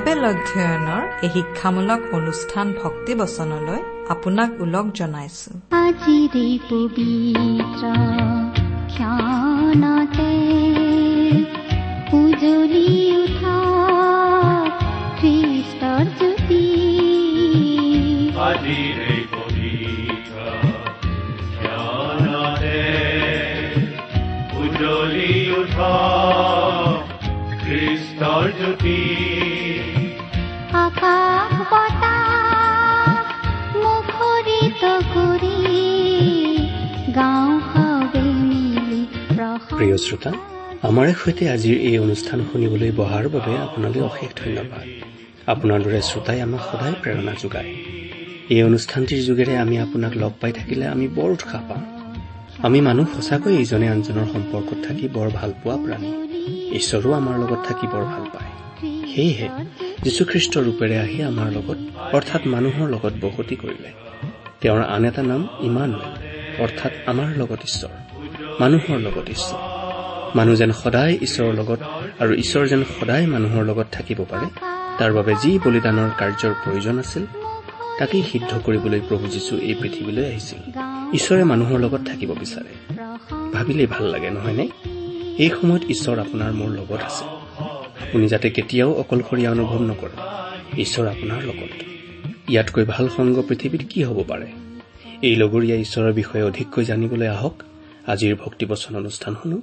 Bible অধ্যয়নৰ এই শিক্ষামূলক অনুষ্ঠান ভক্তি বচনলৈ আপোনাক ওলগ জনাইছো। প্ৰিয় শ্ৰোতা আমাৰে সৈতে আজিৰ এই অনুষ্ঠান শুনিবলৈ বহাৰ বাবে আপোনালৈ অশেষ ধন্যবাদ। আপোনাৰ দৰে শ্ৰোতাই আমাক সদায় প্ৰেৰণা যোগায়। এই অনুষ্ঠানটিৰ যোগেৰে আমি আপোনাক লগ পাই থাকিলে আমি বৰ উৎসাহ পাওঁ আমি মানুহ সঁচাকৈ ইজনে আনজনৰ সম্পৰ্কত থাকি বৰ ভাল পোৱা প্ৰাণী। ঈশ্বৰো আমাৰ লগত থাকি বৰ ভাল পায়। সেয়েহে যীশুখ্ৰীষ্টৰ ৰূপেৰে আহি আমাৰ লগত অৰ্থাৎ মানুহৰ লগত বসতি কৰিলে। তেওঁৰ আন এটা নাম ইমানুৱেল অৰ্থাৎ আমাৰ লগত ঈশ্বৰ মানুহৰ লগত ঈশ্বৰ। মানুহ যেন সদায় ঈশ্বৰৰ লগত আৰু ঈশ্বৰ যেন সদায় মানুহৰ লগত থাকিব পাৰে তাৰ বাবে যি বলিদানৰ কাৰ্যৰ প্ৰয়োজন আছিল তাকেই সিদ্ধ কৰিবলৈ প্ৰভু যীশু এই পৃথিৱীলৈ আহিছিল। ঈশ্বৰে মানুহৰ লগত থাকিব বিচাৰে। ভাবিলেই ভাল লাগে নহয়নে এই সময়ত ঈশ্বৰ আপোনাৰ মোৰ লগত আছে। আপুনি যাতে কেতিয়াও অকলশৰীয়া অনুভৱ নকৰে ঈশ্বৰ আপোনাৰ লগত। ইয়াতকৈ ভাল সংগ পৃথিৱীত কি হ'ব পাৰে? এই লগৰীয়া ঈশ্বৰৰ বিষয়ে অধিককৈ জানিবলৈ আহক। আজিৰ ভক্তিবচন অনুষ্ঠান শুনো।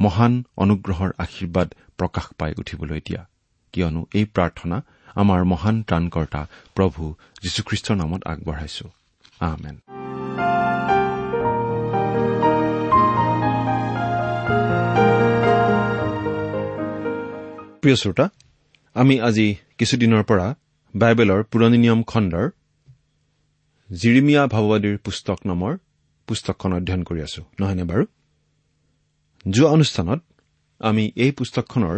মহান অনুগ্ৰহৰ আশীৰ্বাদ প্ৰকাশ পাই উঠিবলৈ দিয়া। কিয়নো এই প্ৰাৰ্থনা আমাৰ মহান ত্ৰাণকৰ্তা প্ৰভু যীশুখ্ৰীষ্টৰ নামত আগবঢ়াইছো। আমেন। প্ৰিয় শ্ৰোতা আমি আজি কিছুদিনৰ পৰা বাইবেলৰ পুৰণি নিয়ম খণ্ডৰ জিৰিমিয়া ভাৱবাদীৰ পুস্তক নামৰ পুস্তকখন অধ্যয়ন কৰি আছো নহয়নে বাৰু? যোৱা অনুষ্ঠানত আমি এই পুস্তকখনৰ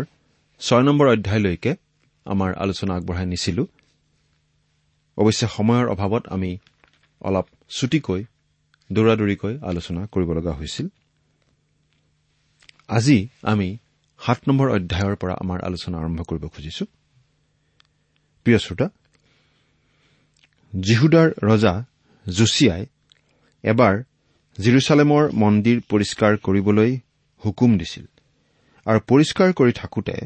ছয় নম্বৰ অধ্যায়লৈকে আমাৰ আলোচনা আগবঢ়াই নিছিলো। অৱশ্যে সময়ৰ অভাৱত আমি অলপ চুটিকৈ দৌৰাদৌৰিকৈ আলোচনা কৰিব লগা হৈছিল। আজি আমি সাত নম্বৰ অধ্যায়ৰ পৰা আমাৰ আলোচনা আৰম্ভ কৰিব খুজিছো। প্ৰিয় শ্ৰোতা জিহুদাৰ ৰজা জুছিয়াই এবাৰ জিৰচালেমৰ মন্দিৰ পৰিষ্কাৰ কৰিবলৈ হুকুম দিছিল। আৰু পৰিষ্কাৰ কৰি থাকোঁতে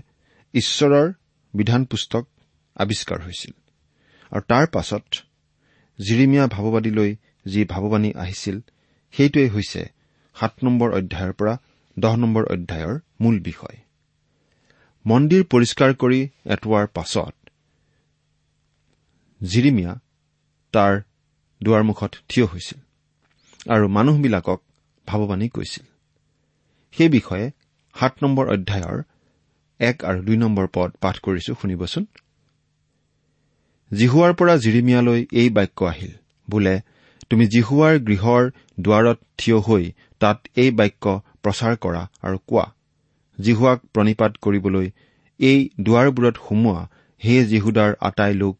ঈশ্বৰৰ বিধান পুস্তক আৱিষ্কাৰ হৈছিল। আৰু তাৰ পাছত জিৰিমীয়া ভাৱবাদীলৈ যি ভাৱবাণী আহিছিল সেইটোৱেই হৈছে সাত নম্বৰ অধ্যায়ৰ পৰা দহ নম্বৰ অধ্যায়ৰ মূল বিষয়। মন্দিৰ পৰিষ্কাৰ কৰি এটোৱাৰ পাছত জিৰিমিয়া তাৰ দুৱাৰমুখত থিয় হৈছিল আৰু মানুহবিলাকক ভাৱবাণী কৈছিল। সেই বিষয়ে সাত নম্বৰ অধ্যায়ৰ এক আৰু দুই নম্বৰ পদ পাঠ কৰিছো শুনিবচোন। জিহুৱাৰ পৰা জিৰিমিয়ালৈ এই বাক্য আহিল। বোলে তুমি জিহুৱাৰ গৃহৰ দুৱাৰত থিয় হৈ তাত এই বাক্য প্ৰচাৰ কৰা আৰু কোৱা জিহুৱাক প্ৰণিপাত কৰিবলৈ এই দুৱাৰবোৰত সুমোৱা হে জিহুদাৰ আটাই লোক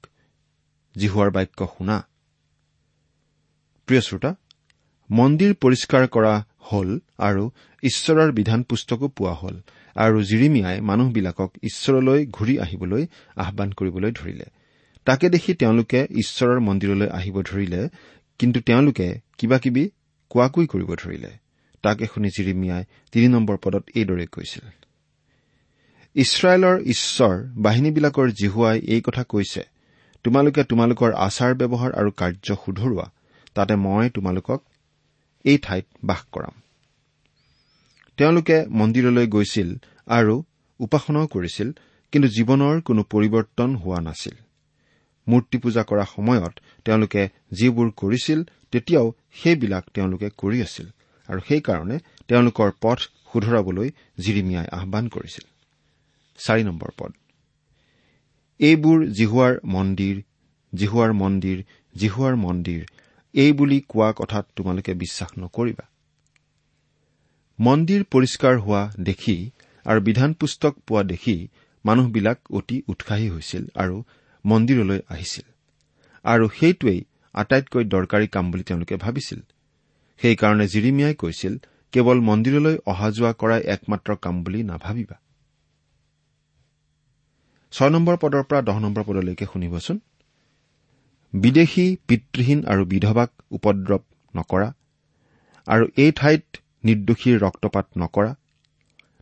জিহুৱাৰ বাক্য শুনা। প্ৰিয় শ্ৰোতা মন্দিৰ পৰিষ্কাৰ কৰা হল আৰু ঈশ্বৰৰ বিধান পুস্তকো পোৱা হল আৰু জিৰিমিয়াই মানুহবিলাকক ঈশ্বৰলৈ ঘূৰি আহিবলৈ আহান কৰিবলৈ ধৰিলে। তাকে দেখি তেওঁলোকে ঈশ্বৰৰ মন্দিৰলৈ আহিব ধৰিলে কিন্তু তেওঁলোকে কিবা কিবি কোৱাকৈ কৰিব ধৰিলে। তাকে শুনি জিৰিমিয়াই তিনি নম্বৰ পদত এইদৰে কৈছিল। ইছৰাইলৰ ঈশ্বৰ বাহিনীবিলাকৰ জিহুৱাই এই কথা কৈছে তোমালোকে তোমালোকৰ আচাৰ ব্যৱহাৰ আৰু কাৰ্য শুধৰোৱা তাতে মই তোমালোকক এই ঠাইত বাস কৰাম। তেওঁলোকে মন্দিৰলৈ গৈছিল আৰু উপাসনাও কৰিছিল কিন্তু জীৱনৰ কোনো পৰিৱৰ্তন হোৱা নাছিল। মূৰ্তি পূজা কৰা সময়ত তেওঁলোকে যিবোৰ কৰিছিল তেতিয়াও সেইবিলাক তেওঁলোকে কৰি আছিল আৰু সেইকাৰণে তেওঁলোকৰ পথ শুধৰাবলৈ জিৰিমিয়াই আহান কৰিছিল। এইবোৰ জিহুৱাৰ মন্দিৰ জিহুৱাৰ মন্দিৰ জিহুৱাৰ মন্দিৰ এই বুলি কোৱা কথাত তোমালোকে বিশ্বাস নকৰিবা। মন্দিৰ পৰিষ্কাৰ হোৱা দেখি আৰু বিধান পুস্তক পোৱা দেখি মানুহবিলাক অতি উৎসাহী হৈছিল আৰু মন্দিৰলৈ আহিছিল। আৰু সেইটোৱেই আটাইতকৈ দৰকাৰী কাম বুলি তেওঁলোকে ভাবিছিল। সেইকাৰণে জিৰিমিয়াই কৈছিল কেৱল মন্দিৰলৈ অহা যোৱা কৰাই একমাত্ৰ কাম বুলি নাভাবিবা। ছয় নম্বৰ পদৰ পৰা দহ নম্বৰ পদলৈকে শুনিবচোন। বিদেশী পিতৃহীন আৰু বিধৱাক উপদ্ৰৱ নকৰা আৰু এই ঠাইত নিৰ্দোষীৰ ৰক্তপাত নকৰা।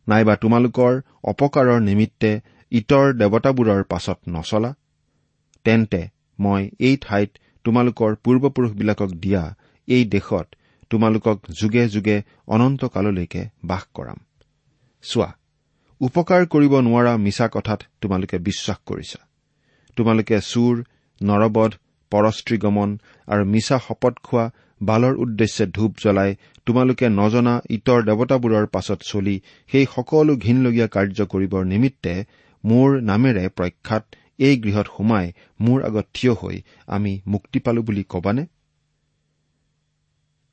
নাইবা তোমালোকৰ অপকাৰৰ নিমিত্তে ইটৰ দেৱতাবোৰৰ পাছত নচলা। তেন্তে মই এই ঠাইত তোমালোকৰ পূৰ্বপুৰুষবিলাকক দিয়া এই দেশত তোমালোকক যুগে যুগে অনন্তকাললৈকে বাস কৰাম। চোৱা উপকাৰ কৰিব নোৱাৰা মিছা কথাত তোমালোকে বিশ্বাস কৰিছা। তোমালোকে চুৰ নৰবধ পৰস্ত্ৰীগমন আৰু মিছা শপত খোৱা বালৰ উদ্দেশ্যে ধূপ জ্বলাই তোমালোকে নজনা ইটৰ দেৱতাবোৰৰ পাছত চলি সেই সকলো ঘীনলগীয়া কাৰ্য কৰিবৰ নিমিত্তে মোৰ নামেৰে প্ৰখ্যাত এই গৃহত সোমাই মোৰ আগত থিয় হৈ আমি মুক্তি পালো বুলি কবানে?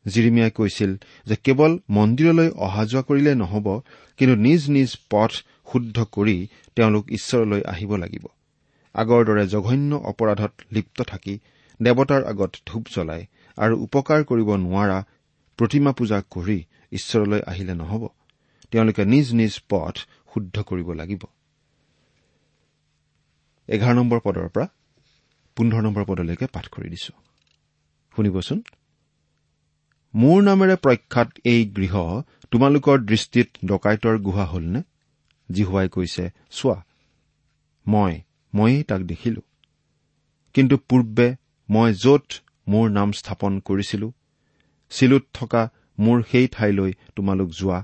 জিৰিমিয়াই কৈছিল যে কেৱল মন্দিৰলৈ অহা যোৱা কৰিলে নহ'ব কিন্তু নিজ নিজ পথ শুদ্ধ কৰি তেওঁলোক ঈশ্বৰলৈ আহিব লাগিব। আগৰ দৰে জঘন্য অপৰাধত লিপ্ত থাকি দেৱতাৰ আগত ধূপ জ্বলাই আৰু উপকাৰ কৰিব নোৱাৰা প্ৰতিমা পূজা কৰি ঈশ্বৰলৈ আহিলে নহ'ব। তেওঁলোকে নিজ নিজ পথ শুদ্ধ কৰিব লাগিব। এঘাৰ নম্বৰ পদৰ পৰা পোন্ধৰ নম্বৰ পদলৈকে পাঠ কৰি দিছো। শুনিবচোন। মোৰ নামেৰে প্ৰখ্যাত এই গৃহ তোমালোকৰ দৃষ্টিত ডকাইতৰ গুহা হলনে? জিহুৱাই কৈছে চোৱা মই ময়েই তাক দেখিলো। কিন্তু পূৰ্বে মই য'ত মোৰ নাম স্থাপন কৰিছিলো চিলুত থকা মোৰ সেই ঠাইলৈ তোমালোক যোৱা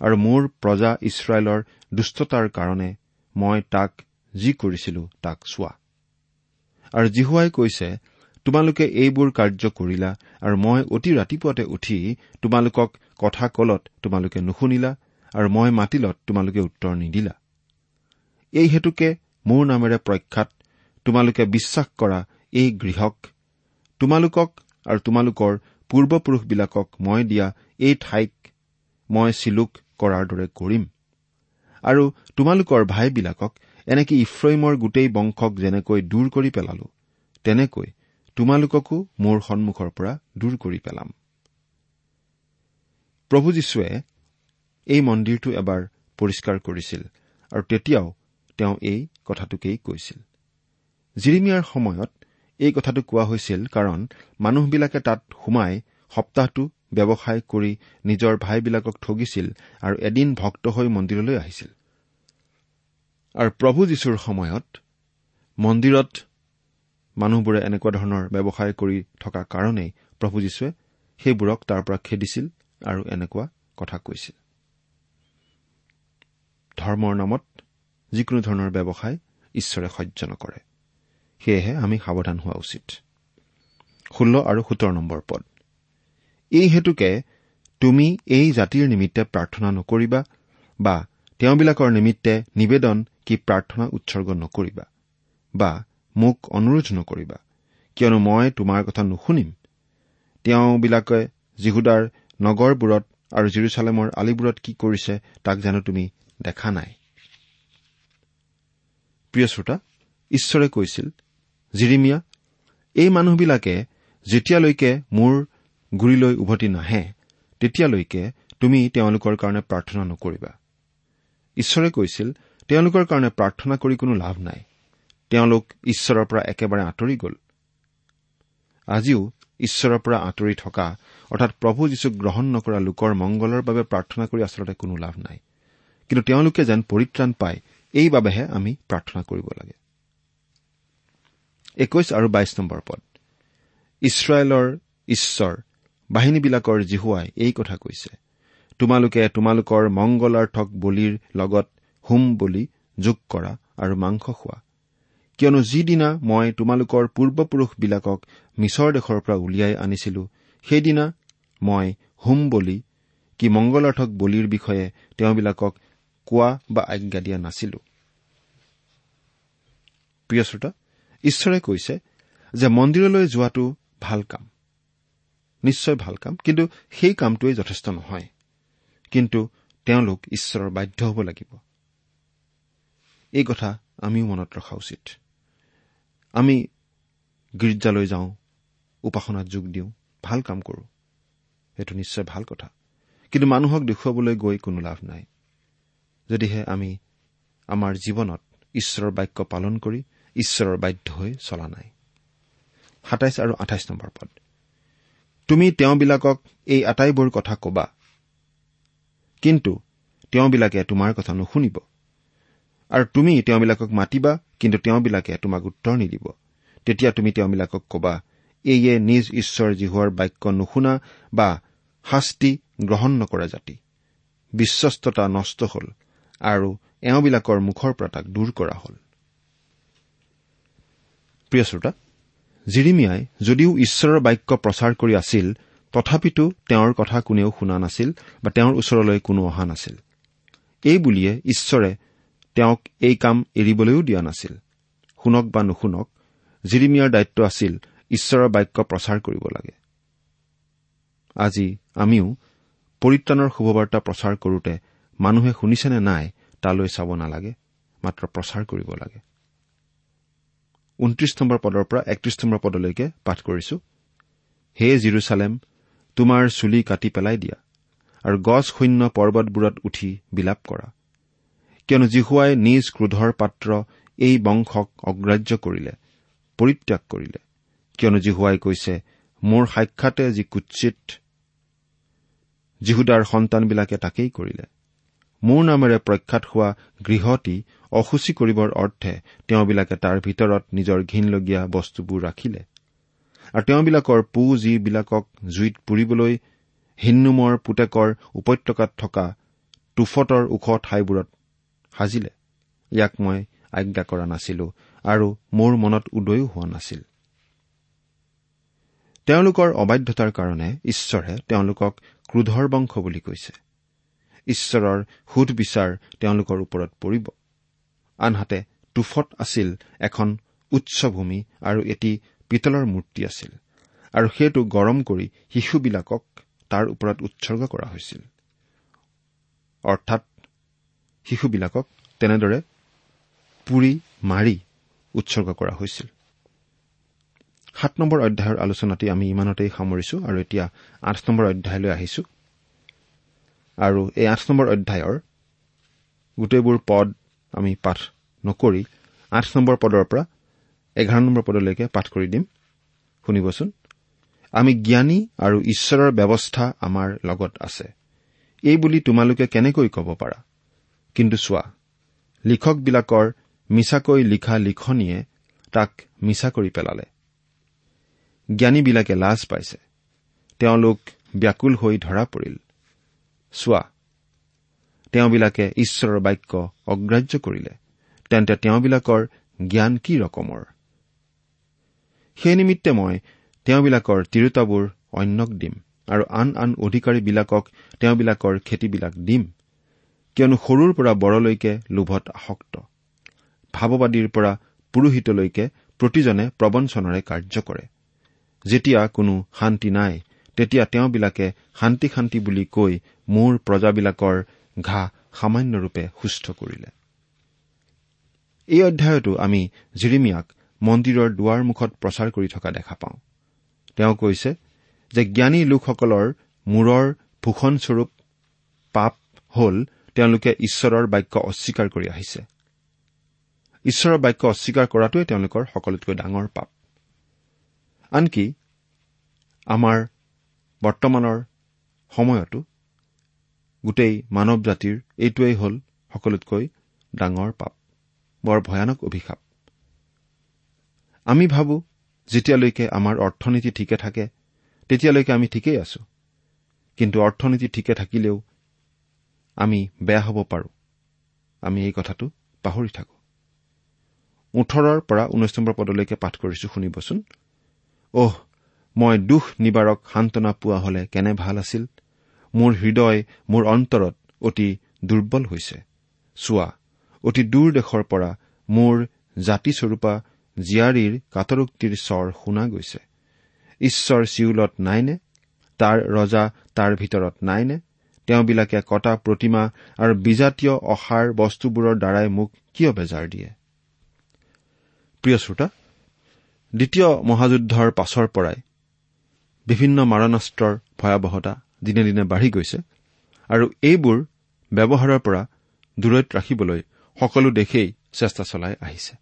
আৰু মোৰ প্ৰজা ইছৰাইলৰ দুষ্টতাৰ কাৰণে মই তাক যি কৰিছিলো তাক চোৱা। আৰু জিহুৱাই কৈছে তোমালোকে এইবোৰ কাৰ্য কৰিলা আৰু মই অতি ৰাতিপুৱাতে উঠি তোমালোকক কথা কলত তোমালোকে নুশুনিলা আৰু মই মাতিলত তোমালোকে উত্তৰ নিদিলা। এই হেতুকে মোৰ নামেৰে প্ৰখ্যাত তোমালোকে বিশ্বাস কৰা এই গৃহক তোমালোকক আৰু তোমালোকৰ পূৰ্বপুৰুষবিলাকক মই দিয়া এই ঠাইক মই চিলুক কৰাৰ দৰে কৰিম। আৰু তোমালোকৰ ভাইবিলাকক এনেকে ইফ্ৰইমৰ গোটেই বংশক যেনেকৈ দূৰ কৰি পেলালো তেনেকৈ তোমালোককো মোৰ সন্মুখৰ পৰা দূৰ কৰি পেলাম। প্ৰভু যীশুৱে এই মন্দিৰটো এবাৰ পৰিষ্কাৰ কৰিছিল আৰু তেতিয়াও তেওঁ এই কথাটোকেই কৈছিল। জিৰিমিয়াৰ সময়ত এই কথাটো কোৱা হৈছিল কাৰণ মানুহবিলাকে তাত সোমাই সপ্তাহটো ব্যৱসায় কৰি নিজৰ ভাইবিলাকক ঠগিছিল আৰু এদিন ভক্ত হৈ মন্দিৰলৈ আহিছিল। আৰু প্ৰভু যীশুৰ সময়ত মন্দিৰত মানুহবোৰে এনেকুৱা ধৰণৰ ব্যৱসায় কৰি থকা কাৰণেই প্ৰভু যীশুৱে সেইবোৰক তাৰ পৰা খেদিছিল আৰু এনেকুৱা কথা কৈছিল। ধৰ্মৰ নামত যিকোনো ধৰণৰ ব্যৱসায় ঈশ্বৰে সহ্য নকৰে। সেয়েহে আমি সাৱধান হোৱা উচিত। ষোল্ল আৰু সোতৰ নম্বৰ পদ। এই হেতুকে তুমি এই জাতিৰ নিমিত্তে প্ৰাৰ্থনা নকৰিবা বা তেওঁবিলাকৰ নিমিত্তে নিবেদন কি প্ৰাৰ্থনা উৎসৰ্গ নকৰিবা বা মোক অনুৰোধ নকৰিবা কিয়নো মই তোমাৰ কথা নুশুনিম। তেওঁবিলাকে যীহুদাৰ নগৰবোৰত আৰু জিৰচালেমৰ আলিবোৰত কি কৰিছে তাক জানো তুমি দেখা নাই। প্ৰিয় শ্ৰোতা ঈশ্বৰে কৈছিল জিৰিমিয়া এই মানুহবিলাকে যেতিয়ালৈকে মোৰ গুৰিলৈ উভতি নাহে তেতিয়ালৈকে তুমি তেওঁলোকৰ কাৰণে প্ৰাৰ্থনা নকৰিবা। ঈশ্বৰে কৈছিল তেওঁলোকৰ কাৰণে প্ৰাৰ্থনা কৰি কোনো লাভ নাই। তেওঁলোক ঈশ্বৰৰ পৰা একেবাৰে আঁতৰি গ'ল। আজিও ঈশ্বৰৰ পৰা আঁতৰি থকা অৰ্থাৎ প্ৰভু যীশুক গ্ৰহণ নকৰা লোকৰ মংগলৰ বাবে প্ৰাৰ্থনা কৰি আচলতে কোনো লাভ নাই। কিন্তু তেওঁলোকে যেন পৰিত্ৰাণ পায় এইবাবেহে আমি প্ৰাৰ্থনা কৰিব লাগে। একৈশ আৰু বাইশ নম্বৰ পদ। ইছৰাইলৰ ঈশ্বৰ বাহিনীবিলাকৰ জিহুৱাই এই কথা কৈছে। তোমালোকে তোমালোকৰ মংগলাৰ্থক বলিৰ লগত হোম বলি যোগ কৰা আৰু মাংস খোৱা। কিয়নো যিদিনা মই তোমালোকৰ পূৰ্বপুৰুষবিলাকক মিছৰ দেশৰ পৰা উলিয়াই আনিছিলো সেইদিনা মই হোম বলি কি মংগলাৰ্থক বলিৰ বিষয়ে তেওঁবিলাকক কোৱা বা আজ্ঞা দিয়া নাছিলো। প্ৰিয় শ্ৰোতা ঈশ্বৰে কৈছে যে মন্দিৰলৈ যোৱাটো ভাল কাম। নিশ্চয় ভাল কাম কিন্তু সেই কামটোৱেই যথেষ্ট নহয়। কিন্তু তেওঁলোক ঈশ্বৰৰ বাধ্য হ'ব লাগিব। এই কথা আমিও মনত ৰখা উচিত। আমি গীৰ্জালৈ যাওঁ উপাসনাত যোগ দিওঁ ভাল কাম কৰোঁ। এইটো নিশ্চয় ভাল কথা। কিন্তু মানুহক দেখুৱাবলৈ গৈ কোনো লাভ নাই। যদিহে আমি আমাৰ জীৱনত ঈশ্বৰৰ বাক্য পালন কৰি ঈশ্বৰৰ বাধ্য হৈ চলা নাই। সাতাইছ আৰু আঠাইছ নম্বৰ পদ। তুমি তেওঁবিলাকক এই আটাইবোৰ কথা কবা কিন্তু তেওঁবিলাকে তোমাৰ কথা নুশুনিব। আৰু তুমি তেওঁবিলাকক মাতিবা কিন্তু তেওঁবিলাকে তোমাক উত্তৰ নিদিব। তেতিয়া তুমি তেওঁবিলাকক কবা এইয়ে নিজ ঈশ্বৰ জিহুৱাৰ বাক্য নুশুনা বা শাস্তি গ্ৰহণ নকৰা জাতি। বিশ্বস্ততা নষ্ট হল। আৰু এওঁবিলাকৰ মুখৰ পৰা তাক দূৰ কৰা হল। প্ৰিয় শ্ৰোতা জিৰিমিয়াই যদিও ঈশ্বৰৰ বাক্য প্ৰচাৰ কৰি আছিল তথাপিতো তেওঁৰ কথা কোনেও শুনা নাছিল বা তেওঁৰ ওচৰলৈ কোনো অহা নাছিল। এই বুলিয়ে ঈশ্বৰে তেওঁক এই কাম এৰিবলৈও দিয়া নাছিল। শুনক বা নুশুনক জিৰিমিয়াৰ দায়িত্ব আছিল ঈশ্বৰৰ বাক্য প্ৰচাৰ কৰিব লাগে। আজি আমিও পৰিত্ৰাণৰ শুভবাৰ্তা প্ৰচাৰ কৰোতে মানুহে শুনিছেনে নাই তালৈ চাব নালাগে মাত্ৰ প্ৰচাৰ কৰিব লাগে। ঊনত্ৰিশ নম্বৰ পদৰ পৰা একত্ৰিশ নম্বৰ পদলৈকে পাঠ কৰিছো। হে জিৰচালেম তোমাৰ চুলি কাটি পেলাই দিয়া আৰু গছ শূন্য পৰ্বতবোৰত উঠি বিলাপ কৰা। কিয়নো জিহুৱাই নিজ ক্ৰোধৰ পাত্ৰ এই বংশক অগ্ৰাহ্য কৰিলে পৰিত্যাগ কৰিলে। কিয়নো জিহুৱাই কৈছে মোৰ সাক্ষাতে যি কুৎচিত জিহুদাৰ সন্তানবিলাকে তাকেই কৰিলে। মোৰ নামেৰে প্ৰখ্যাত হোৱা গৃহটি অসুচী কৰিবৰ অৰ্থে তেওঁবিলাকে তাৰ ভিতৰত নিজৰ ঘীনলগীয়া বস্তুবোৰ ৰাখিলে। আৰু তেওঁবিলাকৰ পু যিবিলাকক জুইত পুৰিবলৈ হিন্নুমৰ পুতেকৰ উপত্যকাত থকা টুফটৰ ওখ ঠাইবোৰত সাজিলে। ইয়াক মই আজ্ঞা কৰা নাছিলো আৰু মোৰ মনত উদয়ো হোৱা নাছিল। তেওঁলোকৰ অবাধ্যতাৰ কাৰণে ঈশ্বৰে তেওঁলোকক ক্ৰোধৰ বংশ বুলি কৈছে। ঈশ্বৰৰ সুধবিচাৰ তেওঁলোকৰ ওপৰত পৰিব। আনহাতে টুফত আছিল এখন উচ্চভূমি আৰু এটি পিতলৰ মূৰ্তি আছিল আৰু সেইটো গৰম কৰি শিশুবিলাকক তাৰ ওপৰত উৎসৰ্গ কৰা হৈছিল। অৰ্থাৎ শিশুবিলাকক তেনেদৰে পুৰি মাৰি উৎসৰ্গ কৰা হৈছিল। সাত নম্বৰ অধ্যায়ৰ আলোচনাটি আমি ইমানতেই সামৰিছো আৰু এতিয়া আঠ নম্বৰ অধ্যায়লৈ আহিছো। আৰু এই আঠ নম্বৰ অধ্যায়ৰ গোটেইবোৰ পদ আমি পাঠ নকৰি আঠ নম্বৰ পদৰ পৰা এঘাৰ নম্বৰ পদলৈকে পাঠ কৰি দিম। শুনিবচোন। আমি জ্ঞানী আৰু ঈশ্বৰৰ ব্যৱস্থা আমাৰ লগত আছে। এই বুলি তোমালোকে কেনেকৈ ক'ব পাৰা? কিন্তু চোৱা লিখকবিলাকৰ মিছাকৈ লিখা লিখনিয়ে তাক মিছা কৰি পেলালে। জ্ঞানীবিলাকে লাজ পাইছে। তেওঁলোক ব্যাকুল হৈ ধৰা পৰিল। চোৱা। তেওঁবিলাকে ঈশ্বৰৰ বাক্য অগ্ৰাহ্য কৰিলে। তেন্তে তেওঁবিলাকৰ জ্ঞান কি ৰকমৰ? সেই নিমিত্তে মই তেওঁবিলাকৰ তিৰোতাবোৰ অন্যক দিম আৰু আন আন অধিকাৰীবিলাকক তেওঁবিলাকৰ খেতিবিলাক দিম কিয়নো সৰুৰ পৰা বৰলৈকে লোভত আসক্ত ভাৱবাদীৰ পৰা পুৰোহিতলৈকে প্ৰতিজনে প্ৰবঞ্চনাৰে কাৰ্য কৰে। যেতিয়া কোনো শান্তি নাই তেতিয়া তেওঁবিলাকে শান্তি শান্তি বুলি কৈ মোৰ প্ৰজাবিলাকৰ ঘাঁহ সামান্যৰূপে সুস্থ কৰিলে। এই অধ্যায়তো আমি জিৰিমিয়াক মন্দিৰৰ দুৱাৰ মুখত প্ৰচাৰ কৰি থকা দেখা পাওঁ। তেওঁ কৈছে যে জ্ঞানী লোকসকলৰ মূৰৰ ভূষণস্বৰূপ পাপ হল তেওঁলোকে ঈশ্বৰৰ বাক্য অস্বীকাৰ কৰি আহিছে। ঈশ্বৰৰ বাক্য অস্বীকাৰ কৰাটোৱে তেওঁলোকৰ সকলোতকৈ ডাঙৰ পাপ। আনকি আমাৰ বৰ্তমানৰ সময়তো গোটেই মানৱ জাতিৰ এইটোৱেই হ'ল সকলোতকৈ ডাঙৰ পাপ। বৰ ভয়ানক অভিশাপ। আমি ভাবো যেতিয়ালৈকে আমাৰ অৰ্থনীতি ঠিকে থাকে তেতিয়ালৈকে আমি ঠিকেই আছো। কিন্তু অৰ্থনীতি ঠিকে থাকিলেও আমি বেয়া হ'ব পাৰোঁ। আমি এই কথাটো পাহৰি থাকো। ওঠৰৰ পৰা ঊনৈশ নম্বৰ পদলৈকে পাঠ কৰিছো শুনিবচোন। অহ মই দুখ নিবাৰক সান্তনা পোৱা হলে কেনে ভাল আছিল? মোৰ হৃদয় মোৰ অন্তৰত অতি দুৰ্বল হৈছে। চোৱা অতি দূৰ দেশৰ পৰা মোৰ জাতিস্বৰূপা জীয়াৰীৰ কাটৰোক্তিৰ স্বৰ শুনা গৈছে। ঈশ্বৰ চিউলত নাইনে? তাৰ ৰজা তাৰ ভিতৰত নাইনে? তেওঁবিলাকে কটা প্ৰতিমা আৰু বিজাতীয় অসাৰ বস্তুবোৰৰ দ্বাৰাই মোক কিয় বেজাৰ দিয়ে? প্ৰিয় শ্ৰোতা দ্বিতীয় মহাযুদ্ধৰ পাছৰ পৰাই বিভিন্ন মাৰণাস্ত্ৰৰ ভয়াৱহতা দিনে দিনে বাঢ়ি গৈছে আৰু এইবোৰ ব্যৱহাৰৰ পৰা দূৰৈত ৰাখিবলৈ সকলো দেশেই চেষ্টা চলাই আহিছে।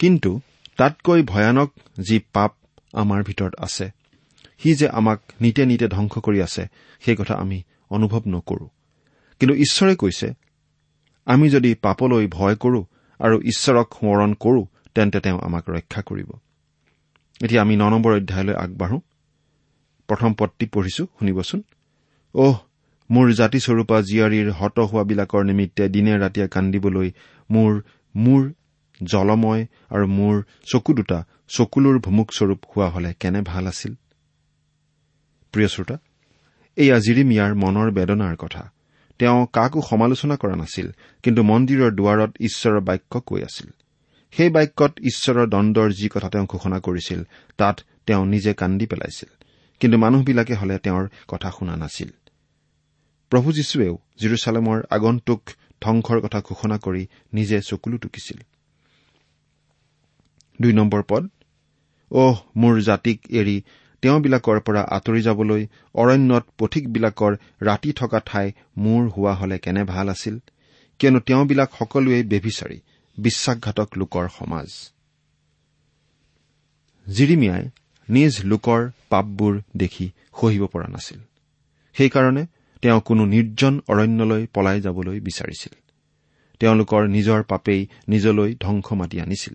কিন্তু তাতকৈ ভয়ানক যি পাপ আমাৰ ভিতৰত আছে সি যে আমাক নিতে নিতে ধ্বংস কৰি আছে সেই কথা আমি অনুভৱ নকৰো। কিন্তু ঈশ্বৰে কৈছে আমি যদি পাপলৈ ভয় কৰো আৰু ঈশ্বৰক সোঁৱৰণ কৰো তেন্তে তেওঁ আমাক ৰক্ষা কৰিব। এতিয়া আমি ন নম্বৰ অধ্যায়লৈ আগবাঢ়ো। প্ৰথম পদটি পঢ়িছো শুনিবচোন। অহ মোৰ জাতিস্বৰূপা জীয়াৰীৰ হত হোৱাবিলাকৰ নিমিত্তে দিনে ৰাতিয়ে কান্দিবলৈ মোৰ মোৰ জলময় আৰু মোৰ চকু দুটা চকুলোৰ ভুমুকস্বৰূপ হোৱা হলে কেনে ভাল আছিল? প্ৰিয় শ্ৰোতা এয়া জিৰিমিয়াৰ মনৰ বেদনাৰ কথা। তেওঁ কাকো সমালোচনা কৰা নাছিল কিন্তু মন্দিৰৰ দুৱাৰত ঈশ্বৰৰ বাক্য কৈ আছিল। সেই বাক্যত ঈশ্বৰৰ দণ্ডৰ যি কথা তেওঁ ঘোষণা কৰিছিল তাত তেওঁ নিজে কান্দি পেলাইছিল। কিন্তু মানুহবিলাকে হলে তেওঁৰ কথা শুনা নাছিল। প্ৰভু যীশুৱেও জিৰচালেমৰ আগন্তুক ধ্বংসৰ কথা ঘোষণা কৰি নিজে চকুলো টুকিছিল। পদ অহ মোৰ জাতিক এৰি তেওঁবিলাকৰ পৰা আঁতৰি যাবলৈ অৰণ্যত পথিকবিলাকৰ ৰাতি থকা ঠাই মূৰ হোৱা হলে কেনে ভাল আছিল? কিয়নো তেওঁবিলাক সকলোৱে বেভিচাৰী বিশ্বাসঘাতক লোকৰ সমাজ। জিৰিমিয়াই নিজ লোকৰ পাপবোৰ দেখি সহিব পৰা নাছিল। সেইকাৰণে তেওঁ কোনো নিৰ্জন অৰণ্যলৈ পলাই যাবলৈ বিচাৰিছিল। তেওঁলোকৰ নিজৰ পাপেই নিজলৈ ধ্বংস মাতি আনিছিল।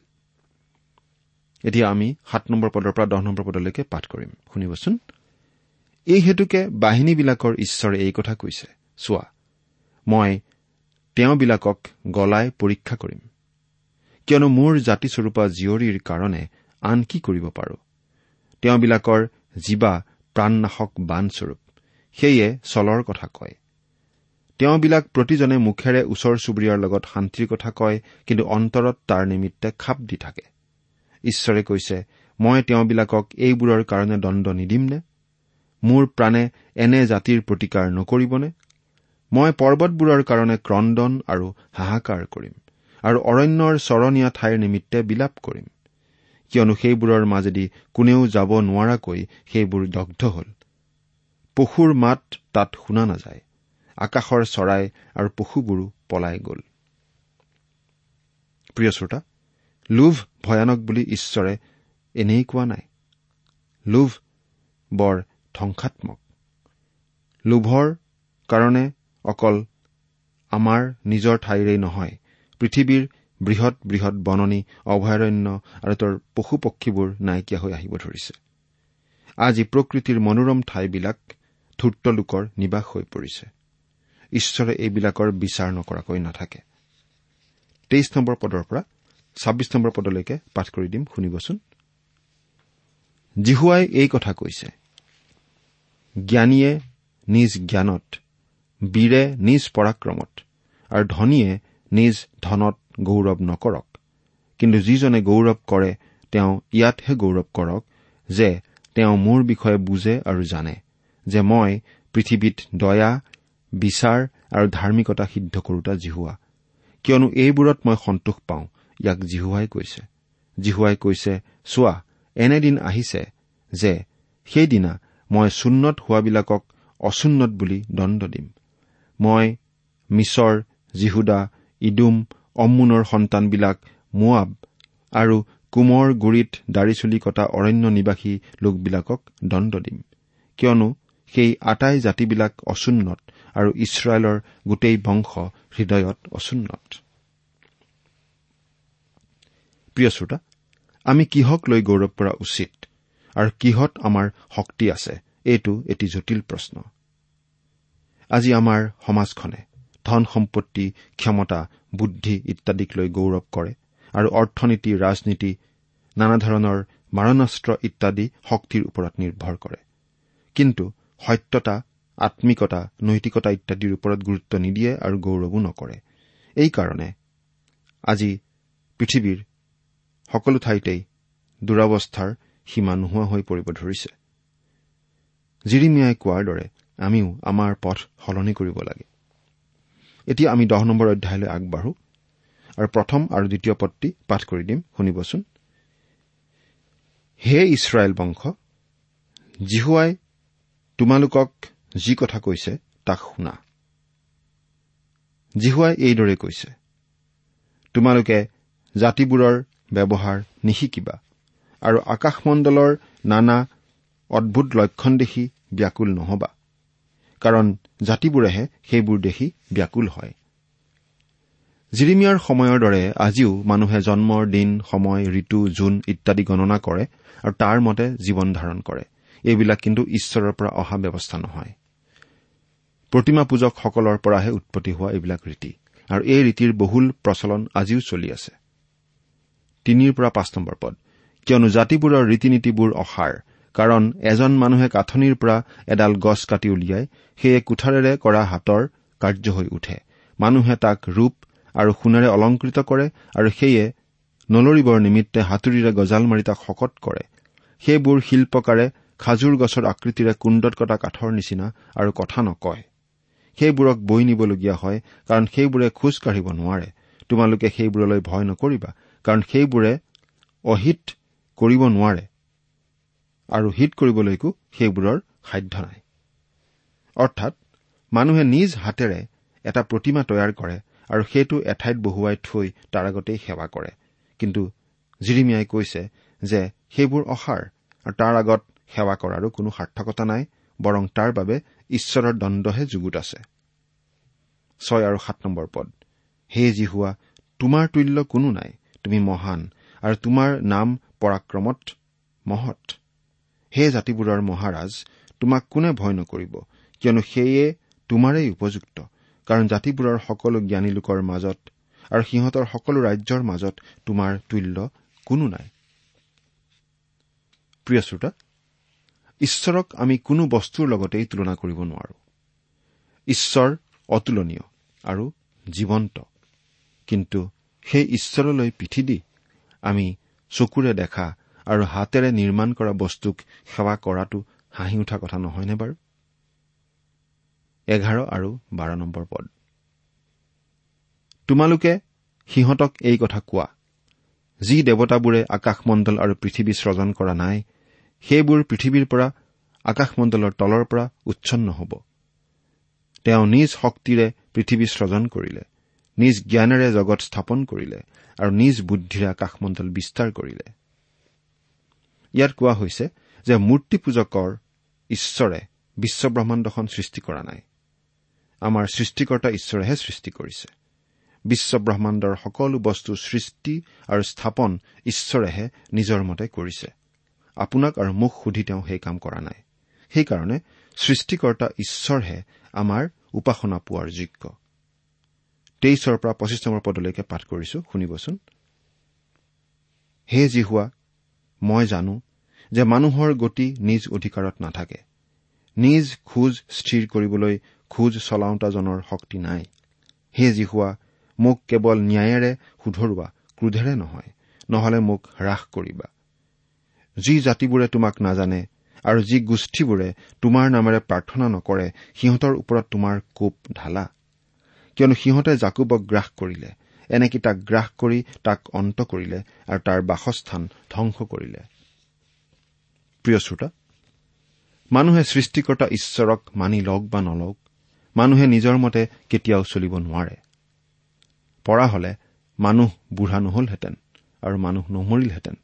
এতিয়া আমি সাত নম্বৰ পদৰ পৰা দহ নম্বৰ পদলৈকে পাঠ কৰিম। শুনিবচোন। এই হেতুকে বাহিনীবিলাকৰ ঈশ্বৰে এই কথা কৈছে। চোৱা মই তেওঁবিলাকক গলাই পৰীক্ষা কৰিম। কিয়নো মোৰ জাতিস্বৰূপা জীয়ৰীৰ কাৰণে আন কি কৰিব পাৰো? তেওঁবিলাকৰ জীৱা প্ৰাণনাশক বানস্বৰূপ সেয়ে চলৰ কথা কয়। তেওঁবিলাক প্ৰতিজনে মুখেৰে ওচৰ চুবুৰীয়াৰ লগত শান্তিৰ কথা কয় কিন্তু অন্তৰত তাৰ নিমিত্তে খাপ দি থাকে। ঈশ্বৰে কৈছে মই তেওঁবিলাকক এইবোৰৰ কাৰণে দণ্ড নিদিমনে মোৰ প্ৰাণে এনে জাতিৰ প্ৰতিকাৰ নকৰিবনে? মই পৰ্বতবোৰৰ কাৰণে ক্ৰদন আৰু হাহাকাৰ কৰিম। আৰু অৰণ্যৰ চৰণীয়া ঠাইৰ নিমিত্তে বিলাপ কৰিম। কিয়নো সেইবোৰৰ মাজেদি কোনেও যাব নোৱাৰাকৈ সেইবোৰ দগ্ধ হল। পশুৰ মাত তাত শুনা নাযায়। আকাশৰ চৰাই আৰু পশুবোৰো পলাই গ'ল। প্ৰিয় শ্ৰোতা লোভ ভয়ানক বুলি ঈশ্বৰে এনেই কোৱা নাই। লোভ বৰ ধ্বংসাত্মক। লোভৰ কাৰণে অকল আমাৰ নিজৰ ঠাইৰেই নহয় পৃথিৱীৰ বৃহৎ বৃহৎ বননি অভয়াৰণ্য আৰু তেওঁৰ পশু পক্ষীবোৰ নাইকিয়া হৈ আহিব ধৰিছে। আজি প্ৰকৃতিৰ মনোৰম ঠাইবিলাক ধূৰ্ত লোকৰ নিবাস হৈ পৰিছে। ঈশ্বৰে এইবিলাকৰ বিচাৰ নকৰাকৈ নাথাকে। তেইছ নম্বৰ পদৰ পৰা ছাব্বিছ নম্বৰ পদলৈকে পাঠ কৰি দিম শুনিবচোন। জিহুৱাই এই কথা কৈছে। জ্ঞানীয়ে নিজ জ্ঞানত বীৰে নিজ পৰাক্ৰমত আৰু ধনীয়ে নিজ ধনত গৌৰৱ নকৰক। কিন্তু যিজনে গৌৰৱ কৰে তেওঁ ইয়াতহে গৌৰৱ কৰক যে তেওঁ মোৰ বিষয়ে বুজে আৰু জানে যে মই পৃথিৱীত দয়া বিচাৰ আৰু ধাৰ্মিকতা সিদ্ধ কৰোতা জিহুৱা। কিয়নো এইবোৰত মই সন্তোষ পাওঁ ইয়াক জিহুৱাই কৈছে। জিহুৱাই কৈছে চোৱা এনেদিন আহিছে যে সেইদিনা মই চুন্নত হোৱাবিলাকক অচুন্নত বুলি দণ্ড দিম। মই মিছৰ জিহুদা ইডুম অম্মুনৰ সন্তানবিলাক মোৱাব আৰু কুমৰ গুৰিত দাড়ি চুলি কটা অৰণ্য নিবাসী লোকবিলাকক দণ্ড দিম। কিয়নো সেই আটাই জাতিবিলাক অচুন্নত আৰু ইছৰাইলৰ গোটেই বংশ হৃদয়ত অচুন্নত। প্ৰিয় শ্ৰোতা আমি কিহক লৈ গৌৰৱ কৰা উচিত আৰু কিহত আমাৰ শক্তি আছে? এইটো এটি জটিল প্ৰশ্ন। আজি আমাৰ সমাজখনে ধন সম্পত্তি ক্ষমতা বুদ্ধি ইত্যাদিক লৈ গৌৰৱ কৰে আৰু অৰ্থনীতি ৰাজনীতি নানা ধৰণৰ মাৰণাস্ত্ৰ ইত্যাদি শক্তিৰ ওপৰত নিৰ্ভৰ কৰে। কিন্তু সত্যতা আম্মিকতা নৈতিকতা ইত্যাদিৰ ওপৰত গুৰুত্ব নিদিয়ে আৰু গৌৰৱো নকৰে। এইকাৰণে আজি পৃথিৱীৰ সকলো ঠাইতেই দুৰৱস্থাৰ সীমা নোহোৱা হৈ পৰিব ধৰিছে। জিৰিমিয়াই কোৱাৰ দৰে আমিও আমাৰ পথ সলনি কৰিব লাগে। এতিয়া আমি দহ নম্বৰ অধ্যায়লৈ আগবাঢ়ো আৰু প্ৰথম আৰু দ্বিতীয় পদটি পাঠ কৰি দিম। শুনিবচোন। হে ইছৰাইল বংশ জিহুৱাই তোমালোকক যি কথা কৈছে তাক শুনা। জিহুৱাই এইদৰে কৈছে তোমালোকে জাতিবোৰৰ ব্যৱহাৰ নিশিকিবা আৰু আকাশমণ্ডলৰ নানা অদ্ভুত লক্ষণ দেখি ব্যাকুল নহবা। কাৰণ জাতিবোৰেহে সেইবোৰ দেখি ব্যাকুল হয়। জিৰিমিয়াৰ সময়ৰ দৰে আজিও মানুহে জন্মৰ দিন সময় ঋতু জোন ইত্যাদি গণনা কৰে আৰু তাৰ মতে জীৱন ধাৰণ কৰে। এইবিলাক কিন্তু ঈশ্বৰৰ পৰা অহা ব্যৱস্থা নহয়। প্ৰতিমা পূজকসকলৰ পৰাহে উৎপত্তি হোৱা এইবিলাক ৰীতি। আৰু এই ৰীতিৰ বহুল প্ৰচলন আজিও চলি আছে। তিনিৰ পৰা পাঁচ নম্বৰ পদ। কিয়নো জাতিবোৰৰ ৰীতি নীতিবোৰ অসাৰ। কাৰণ এজন মানুহে কাঠনিৰ পৰা এডাল গছ কাটি উলিয়াই সেয়ে কোঠাৰেৰে কৰা হাতৰ কাৰ্য হৈ উঠে। মানুহে তাক ৰূপ আৰু সোণেৰে অলংকৃত কৰে আৰু সেয়ে নলৰিবৰ নিমিত্তে হাতুৰিৰে গজাল মাৰি তাক শকত কৰে। সেইবোৰ শিল্পকাৰে খাজুৰ গছৰ আকৃতিৰে কুণ্ডত কটা কাঠৰ নিচিনা আৰু কথা নকয়। সেইবোৰক বৈ নিবলগীয়া হয় কাৰণ সেইবোৰে খোজ কাঢ়িব নোৱাৰে। তোমালোকে সেইবোৰলৈ ভয় নকৰিবা কাৰণ সেইবোৰে অহিত কৰিব নোৱাৰে। আৰু হিত কৰিবলৈকো সেইবোৰৰ সাধ্য নাই। অৰ্থাৎ মানুহে নিজ হাতেৰে এটা প্ৰতিমা তৈয়াৰ কৰে আৰু সেইটো এঠাইত বহুৱাই থৈ তাৰ আগতেই সেৱা কৰে। কিন্তু জিৰিমিয়াই কৈছে যে সেইবোৰ অসাৰ আৰু তাৰ আগত সেৱা কৰাৰো কোনো সাৰ্থকতা নাই বৰং তাৰ বাবে ঈশ্বৰৰ দণ্ডহে যুগুত আছে। ছয় আৰু সাত নম্বৰ পদ। হে যি হোৱা তোমাৰ তুল্য কোনো নাই তুমি মহান আৰু তোমাৰ নাম পৰাক্ৰমত মহৎ। হে জাতিবোৰৰ মহাৰাজ তোমাক কোনে ভয় নকৰিব? কিয়নো সেয়ে তোমাৰেই উপযুক্ত। কাৰণ জাতিবোৰৰ সকলো জ্ঞানী লোকৰ মাজত আৰু সিহঁতৰ সকলো ৰাজ্যৰ মাজত তোমাৰ তুল্য কোনো নাই। ঈশ্বৰক আমি কোনো বস্তুৰ লগতেই তুলনা কৰিব নোৱাৰো। ঈশ্বৰ অতুলনীয় আৰু জীৱন্ত। কিন্তু সেই ঈশ্বৰলৈ পিঠি দি আমি চকুৰে দেখা আৰু হাতেৰে নিৰ্মাণ কৰা বস্তুক সেৱা কৰাটো হাঁহি উঠা কথা নহয়নে বাৰু? এঘাৰ আৰু বাৰ নম্বৰ পদ। তোমালোকে সিহঁতক এই কথা কোৱা যি দেৱতাবোৰে আকাশমণ্ডল আৰু পৃথিৱী স্ৰজন কৰা নাই সেইবোৰ পৃথিৱীৰ পৰা আকাশমণ্ডলৰ তলৰ পৰা উচ্ছন্ন হ'ব। তেওঁ নিজ শক্তিৰে পৃথিৱী স্ৰজন কৰিলে নিজ জ্ঞানেৰে জগত স্থাপন কৰিলে আৰু নিজ বুদ্ধিৰে আকাশমণ্ডল বিস্তাৰ কৰিলে। ইয়াত কোৱা হৈছে যে মূৰ্তি পূজকৰ ঈশ্বৰে বিশ্বব্ৰহ্মাণ্ডখন সৃষ্টি কৰা নাই। আমাৰ সৃষ্টিকৰ্তা ঈশ্বৰেহে সৃষ্টি কৰিছে। বিশ্বব্ৰহ্মাণ্ডৰ সকলো বস্তু সৃষ্টি আৰু স্থাপন ঈশ্বৰেহে নিজৰ মতে কৰিছে। আপোনাক আৰু মোক সুধি তেওঁ সেই কাম কৰা নাই। সেইকাৰণে সৃষ্টিকৰ্তা ঈশ্বৰহে আমাৰ উপাসনা পোৱাৰ যোগ্য। তেইছৰ পৰা পঁচিছ নম্বৰ পদলৈকে পাঠ কৰিছো শুনিবচোন। হে যি হোৱা মই জানো যে মানুহৰ গতি নিজ অধিকাৰত নাথাকে। নিজ খোজ স্থিৰ কৰিবলৈ খোজ চলাওঁতাজনৰ শক্তি নাই। হে যি হোৱা মোক কেৱল ন্যায়েৰে শুধৰোৱা ক্ৰোধেৰে নহয় নহলে মোক হ্ৰাস কৰিবা। যি জাতিবোৰে তোমাক নাজানে আৰু যি গোষ্ঠীবোৰে তোমাৰ নামেৰে প্ৰাৰ্থনা নকৰে সিহঁতৰ ওপৰত তোমাৰ কোপ ঢালা। কিয়নো সিহঁতে জাকুবক গ্ৰাস কৰিলে এনেকি তাক গ্ৰাস কৰি তাক অন্ত কৰিলে আৰু তাৰ বাসস্থান ধ্বংস কৰিলে। মানুহে সৃষ্টিকৰ্তা ঈশ্বৰক মানি লওক বা নলওক মানুহে নিজৰ মতে কেতিয়াও চলিব নোৱাৰে। পৰা হলে মানুহ বুঢ়া নহলহেঁতেন আৰু মানুহ নমৰিলহেঁতেন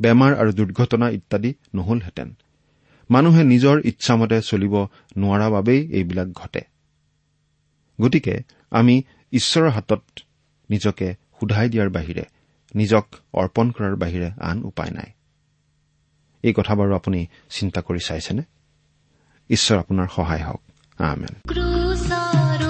বেমাৰ আৰু দুৰ্ঘটনা ইত্যাদি নহলহেঁতেন। মানুহে নিজৰ ইচ্ছামতে চলিব নোৱাৰা বাবেই এইবিলাক ঘটে। গতিকে আমি ঈশ্বৰৰ হাতত নিজকে সোধাই দিয়াৰ বাহিৰে নিজক অৰ্পণ কৰাৰ বাহিৰে আন উপায় নাই। এই কথা বাৰু আপুনি চিন্তা কৰি চাইছেনে? ঈশ্বৰ আপোনাৰ সহায় হওক। আমেন।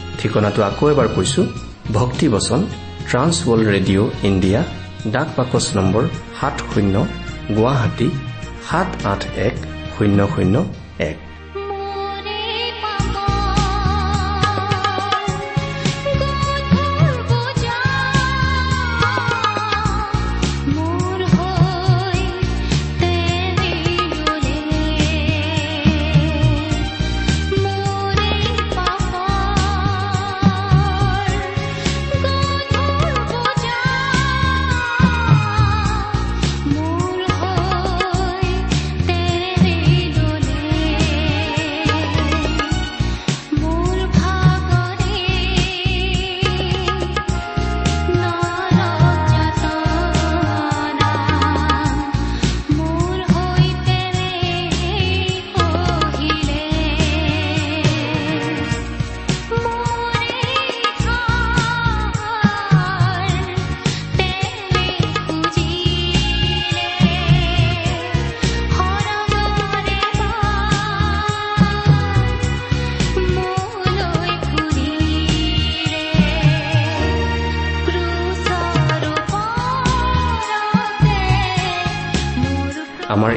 ঠিকনাটো আকৌ এবাৰ কৈছো ভক্তিবচন ট্ৰান্সৱৰ্ল্ড ৰেডিঅ' ইণ্ডিয়া ডাক বাকচ নম্বৰ সাত শূন্য গুৱাহাটী সাত আঠ এক শূন্য শূন্য এক।